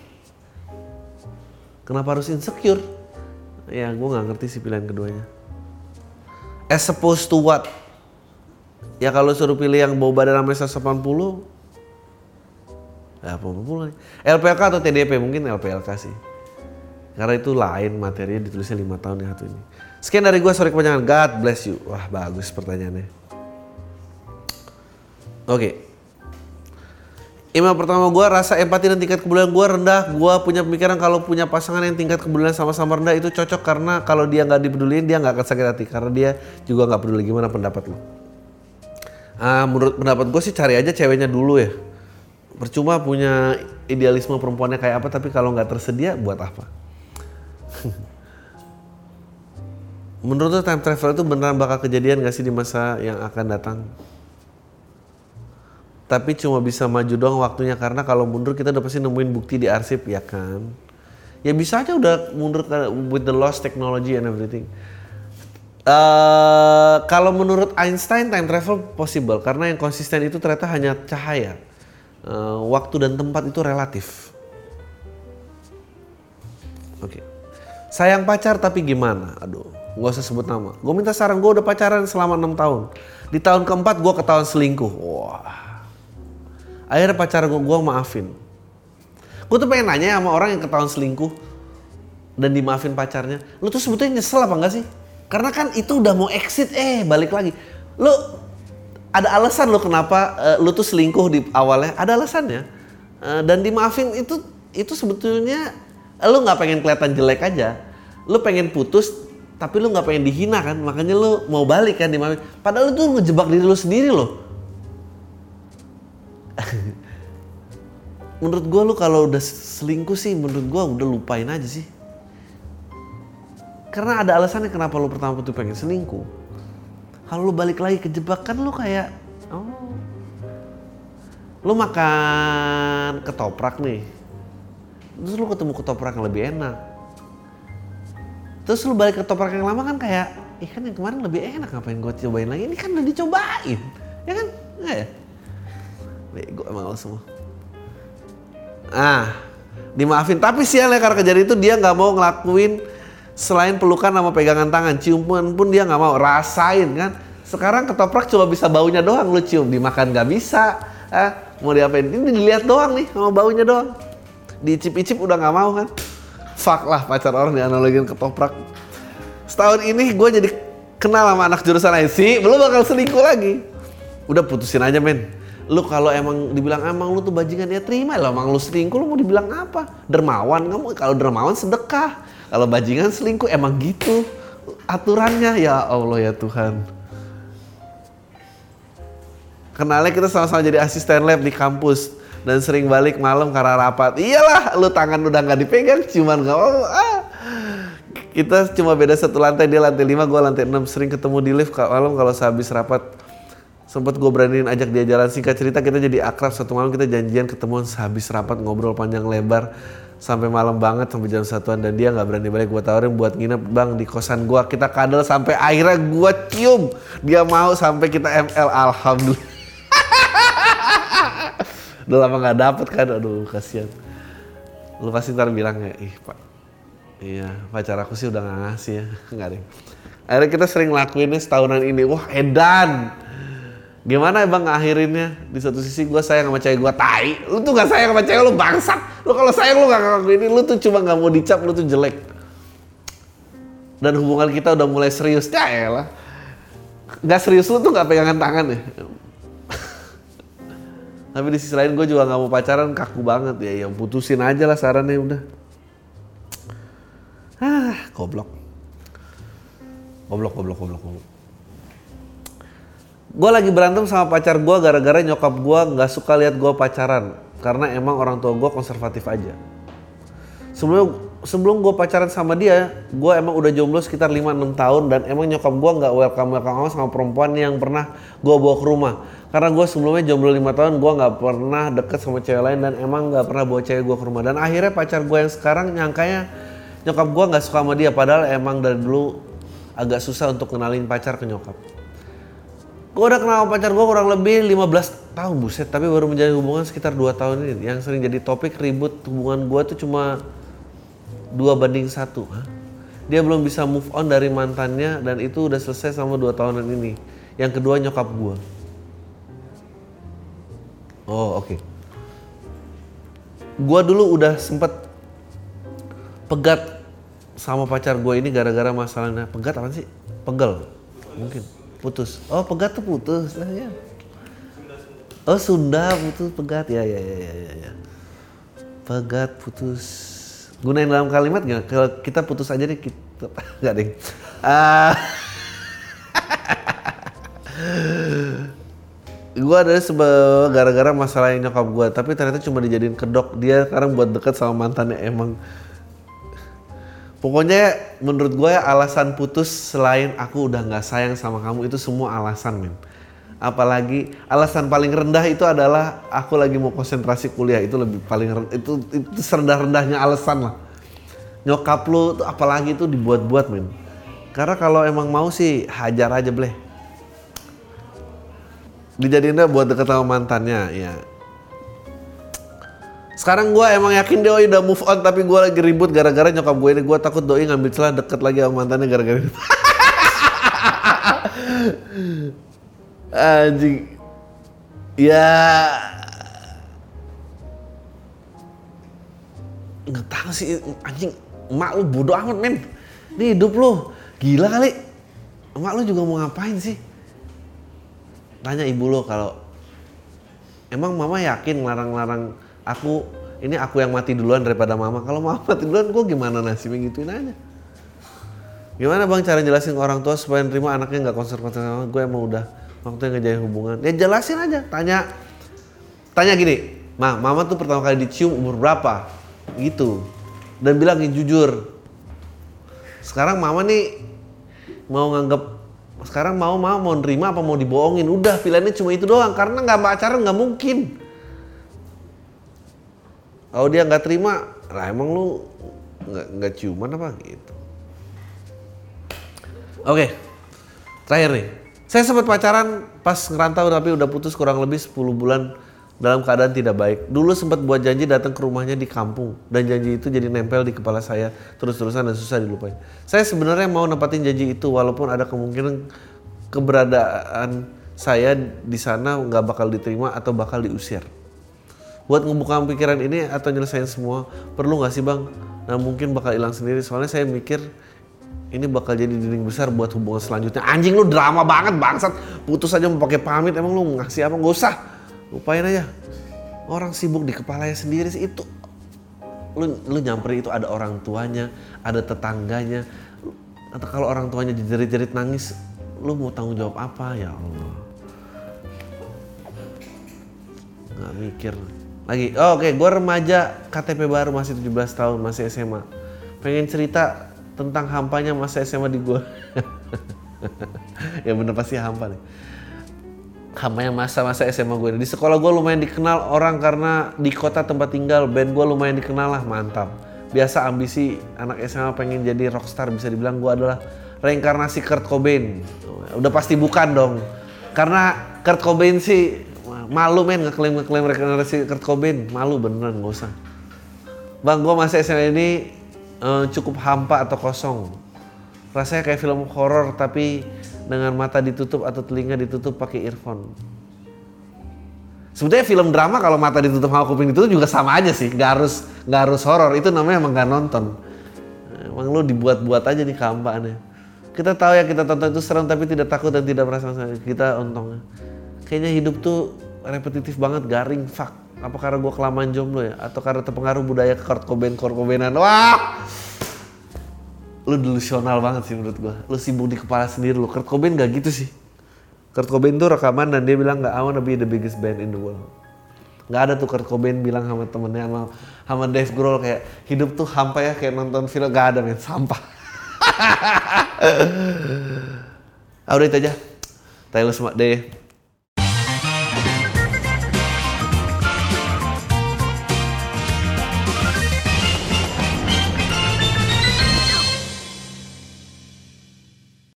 Kenapa harus insecure? Ya gue nggak ngerti sih pilihan keduanya. As opposed to what? Ya kalau suruh pilih yang bau badan sampai 180 Ya 80 LPLK atau TDP mungkin LPLK sih. Karena itu lain materinya ditulisnya lima tahun yang satu ini. Sekian dari gue, sorry kepanjangan. God bless you. Wah bagus pertanyaannya. Oke. Okay. Email pertama gue, rasa empati dan tingkat kebulan gue rendah. Gue punya pemikiran kalau punya pasangan yang tingkat kebulan sama-sama rendah itu cocok karena kalau dia nggak dipedulin dia nggak akan sakit hati karena dia juga nggak peduli gimana pendapat lo. Ah, menurut pendapat gue sih cari aja ceweknya dulu ya. Percuma punya idealisme perempuannya kayak apa tapi kalau nggak tersedia buat apa? Menurut lo time travel itu beneran bakal kejadian gak sih di masa yang akan datang? Tapi cuma bisa maju doang waktunya karena kalau mundur kita udah pasti nemuin bukti di arsip ya kan? Ya bisa aja udah mundur with the lost technology and everything. Uh, kalau menurut Einstein time travel possible karena yang konsisten itu ternyata hanya cahaya. Uh, waktu dan tempat itu relatif. Oke. Okay. Sayang pacar tapi gimana? Aduh Gak usah sebut nama. Gue minta saran, gue udah pacaran selama enam tahun. Di tahun keempat gue ketahuan selingkuh. Wah. Akhirnya pacar gue, gue maafin. Gue tuh pengen nanya sama orang yang ketahuan selingkuh dan dimaafin pacarnya. Lu tuh sebetulnya nyesel apa enggak sih? Karena kan itu udah mau exit, eh balik lagi. Lu ada alasan lo kenapa uh, lu tuh selingkuh di awalnya? Ada alasannya. Uh, dan dimaafin itu itu sebetulnya lu nggak pengen kelihatan jelek aja. Lu pengen putus tapi lu nggak pengen dihina kan makanya lu mau balik kan di mami padahal lu tuh ngejebak diri lu sendiri loh menurut gua lu kalau udah selingkuh sih menurut gua udah lupain aja sih karena ada alasannya kenapa lu pertama tuh pengen selingkuh kalau lu balik lagi kejebak kan lu kayak oh lu makan ketoprak nih terus lu ketemu ketoprak yang lebih enak Terus lu balik ke toprak yang lama kan kayak, ih kan yang kemarin lebih enak ngapain gue cobain lagi. Ini kan udah dicobain. Ya kan? Enggak ya? Bego emang lo semua. Ah, dimaafin. Tapi sial ya karena kejadian itu dia nggak mau ngelakuin selain pelukan sama pegangan tangan. Ciuman pun dia nggak mau. Rasain kan. Sekarang ketoprak cuma bisa baunya doang lu cium. Dimakan nggak bisa. Ah, mau diapain? Ini dilihat doang nih sama baunya doang. Dicip-icip udah nggak mau kan fuck lah pacar orang dianalogin ketoprak. Setahun ini gue jadi kenal sama anak jurusan IC, belum bakal selingkuh lagi. Udah putusin aja men. Lu kalau emang dibilang emang lu tuh bajingan ya terima lah. Emang lu selingkuh lu mau dibilang apa? Dermawan kamu kalau dermawan sedekah. Kalau bajingan selingkuh emang gitu aturannya ya Allah ya Tuhan. Kenalnya kita sama-sama jadi asisten lab di kampus dan sering balik malam karena rapat. Iyalah, lu tangan udah nggak dipegang, cuman nggak mau. Ah. Kita cuma beda satu lantai, dia lantai lima, gua lantai enam. Sering ketemu di lift malam kalau sehabis rapat. Sempet gue beraniin ajak dia jalan. Singkat cerita kita jadi akrab. Satu malam kita janjian ketemuan sehabis rapat ngobrol panjang lebar. Sampai malam banget sampai jam satuan. Dan dia nggak berani balik. Gue tawarin buat nginep bang di kosan gue kita kadal sampai akhirnya gue cium. Dia mau sampai kita ML alhamdulillah. Udah lama nggak dapet kan? Aduh kasihan. Lu pasti ntar bilang ya ih pak. Iya pacar aku sih udah nggak ngasih ya. Nggak deh akhirnya kita sering lakuinnya setahunan ini. Wah edan Gimana bang ngakhirinnya? Di satu sisi gue sayang sama cewek gue tai. Lu tuh gak sayang sama cewek lu bangsat. Lu kalau sayang lu gak ngelakuin ini. Lu tuh cuma gak mau dicap, lu tuh jelek. Dan hubungan kita udah mulai serius. Ya elah. Gak serius lu tuh gak pegangan tangan ya. Tapi di sisi lain gue juga gak mau pacaran kaku banget ya. Yang putusin aja lah sarannya udah. Ah, goblok. Goblok, goblok, goblok, goblok gue lagi berantem sama pacar gue gara-gara nyokap gue nggak suka lihat gue pacaran. Karena emang orang tua gue konservatif aja. Sebelum sebelum gue pacaran sama dia gue emang udah jomblo sekitar 5-6 tahun dan emang nyokap gue nggak welcome welcome sama perempuan yang pernah gue bawa ke rumah. Karena gue sebelumnya jomblo 5 tahun gue nggak pernah deket sama cewek lain dan emang nggak pernah bawa cewek gue ke rumah. Dan akhirnya pacar gue yang sekarang nyangkanya nyokap gue nggak suka sama dia padahal emang dari dulu agak susah untuk kenalin pacar ke nyokap Gue udah kenal pacar gue kurang lebih 15 tahun buset, tapi baru menjalin hubungan sekitar 2 tahun ini. Yang sering jadi topik ribut hubungan gue tuh cuma dua banding satu. Dia belum bisa move on dari mantannya dan itu udah selesai sama dua tahunan ini. Yang kedua nyokap gue. Oh oke. Okay. Gue dulu udah sempet pegat sama pacar gue ini gara-gara masalahnya pegat apa sih? Pegel mungkin putus. Oh pegat tuh putus. Lah ya oh Sunda putus pegat. Ya ya ya ya ya, ya. pegat putus. Gunain dalam kalimat nggak? Kalau kita putus aja nih kita nggak deh. Uh, gue ada sebab gara-gara masalah nyokap gue tapi ternyata cuma dijadiin kedok. Dia sekarang buat deket sama mantannya emang Pokoknya menurut gue alasan putus selain aku udah nggak sayang sama kamu itu semua alasan men. Apalagi alasan paling rendah itu adalah aku lagi mau konsentrasi kuliah itu lebih paling rendah, itu itu serendah rendahnya alasan lah. Nyokap lu tuh apalagi itu dibuat-buat men. Karena kalau emang mau sih hajar aja bleh. Dijadiinnya buat deket sama mantannya ya sekarang gue emang yakin Doi udah move on tapi gue lagi ribut gara-gara nyokap gue ini. Gue takut Doi ngambil celah deket lagi sama mantannya gara-gara itu. Anjing. Ya. Nggak tahu sih anjing. Emak lu bodoh amat men. Ini hidup lu. Gila kali. Emak lu juga mau ngapain sih? Tanya ibu lo kalau emang mama yakin larang-larang aku ini aku yang mati duluan daripada mama. Kalau mama mati duluan gue gimana nasibnya? Gituin aja. Gimana bang cara jelasin ke orang tua supaya nerima anaknya nggak konservatif sama gue emang udah waktu yang ngejain hubungan? Ya jelasin aja. Tanya. Tanya gini ma mama tuh pertama kali dicium umur berapa? Gitu. Dan bilangin jujur. Sekarang mama nih mau nganggap sekarang mau mau mau nerima apa mau dibohongin? Udah pilihannya cuma itu doang. Karena nggak pacaran nggak mungkin kalau dia nggak terima, lah emang lu nggak nggak ciuman apa gitu. Oke, okay. terakhir nih. Saya sempat pacaran pas ngerantau tapi udah putus kurang lebih 10 bulan dalam keadaan tidak baik. Dulu sempat buat janji datang ke rumahnya di kampung dan janji itu jadi nempel di kepala saya terus-terusan dan susah dilupain. Saya sebenarnya mau nempatin janji itu walaupun ada kemungkinan keberadaan saya di sana nggak bakal diterima atau bakal diusir buat ngebuka pikiran ini atau nyelesain semua perlu nggak sih bang? Nah mungkin bakal hilang sendiri soalnya saya mikir ini bakal jadi dinding besar buat hubungan selanjutnya. Anjing lu drama banget bangsat. Putus aja mau pakai pamit emang lu ngasih apa? Gak usah. Lupain aja. Orang sibuk di kepalanya sendiri sih itu. Lu lu nyamperin itu ada orang tuanya, ada tetangganya. Atau kalau orang tuanya jerit-jerit nangis, lu mau tanggung jawab apa ya Allah? Nggak mikir lagi oh, oke okay. gue remaja KTP baru masih 17 tahun masih SMA pengen cerita tentang hampanya masa SMA di gue ya bener pasti hampa nih. Yang masa-masa SMA gue di sekolah gue lumayan dikenal orang karena di kota tempat tinggal band gue lumayan dikenal lah mantap. Biasa ambisi anak SMA pengen jadi rockstar bisa dibilang gue adalah reinkarnasi Kurt Cobain. Udah pasti bukan dong. Karena Kurt Cobain sih malu men ngeklaim ngeklaim reinkarnasi Kurt Cobain malu beneran gak usah bang gue masih SMA ini eh, cukup hampa atau kosong rasanya kayak film horor tapi dengan mata ditutup atau telinga ditutup pakai earphone. Sebetulnya film drama kalau mata ditutup sama kuping ditutup juga sama aja sih, nggak harus nggak harus horor. Itu namanya emang nggak nonton. Emang lu dibuat-buat aja nih kehampaannya. Kita tahu ya kita tonton itu serem tapi tidak takut dan tidak merasa. Kita untung. Kayaknya hidup tuh repetitif banget, garing, fuck. Apa karena gue kelamaan jomblo ya? Atau karena terpengaruh budaya Kurt Cobain, Kurt Cobainan? Wah! lu delusional banget sih menurut gua. Lu sibuk di kepala sendiri lu. Kurt Cobain gak gitu sih. Kurt Cobain tuh rekaman dan dia bilang gak I wanna be the biggest band in the world. Gak ada tuh Kurt Cobain bilang sama temennya sama, sama Dave Grohl kayak hidup tuh hampa ya kayak nonton film gak ada men sampah. ah, udah itu aja. Taylor Smart Day.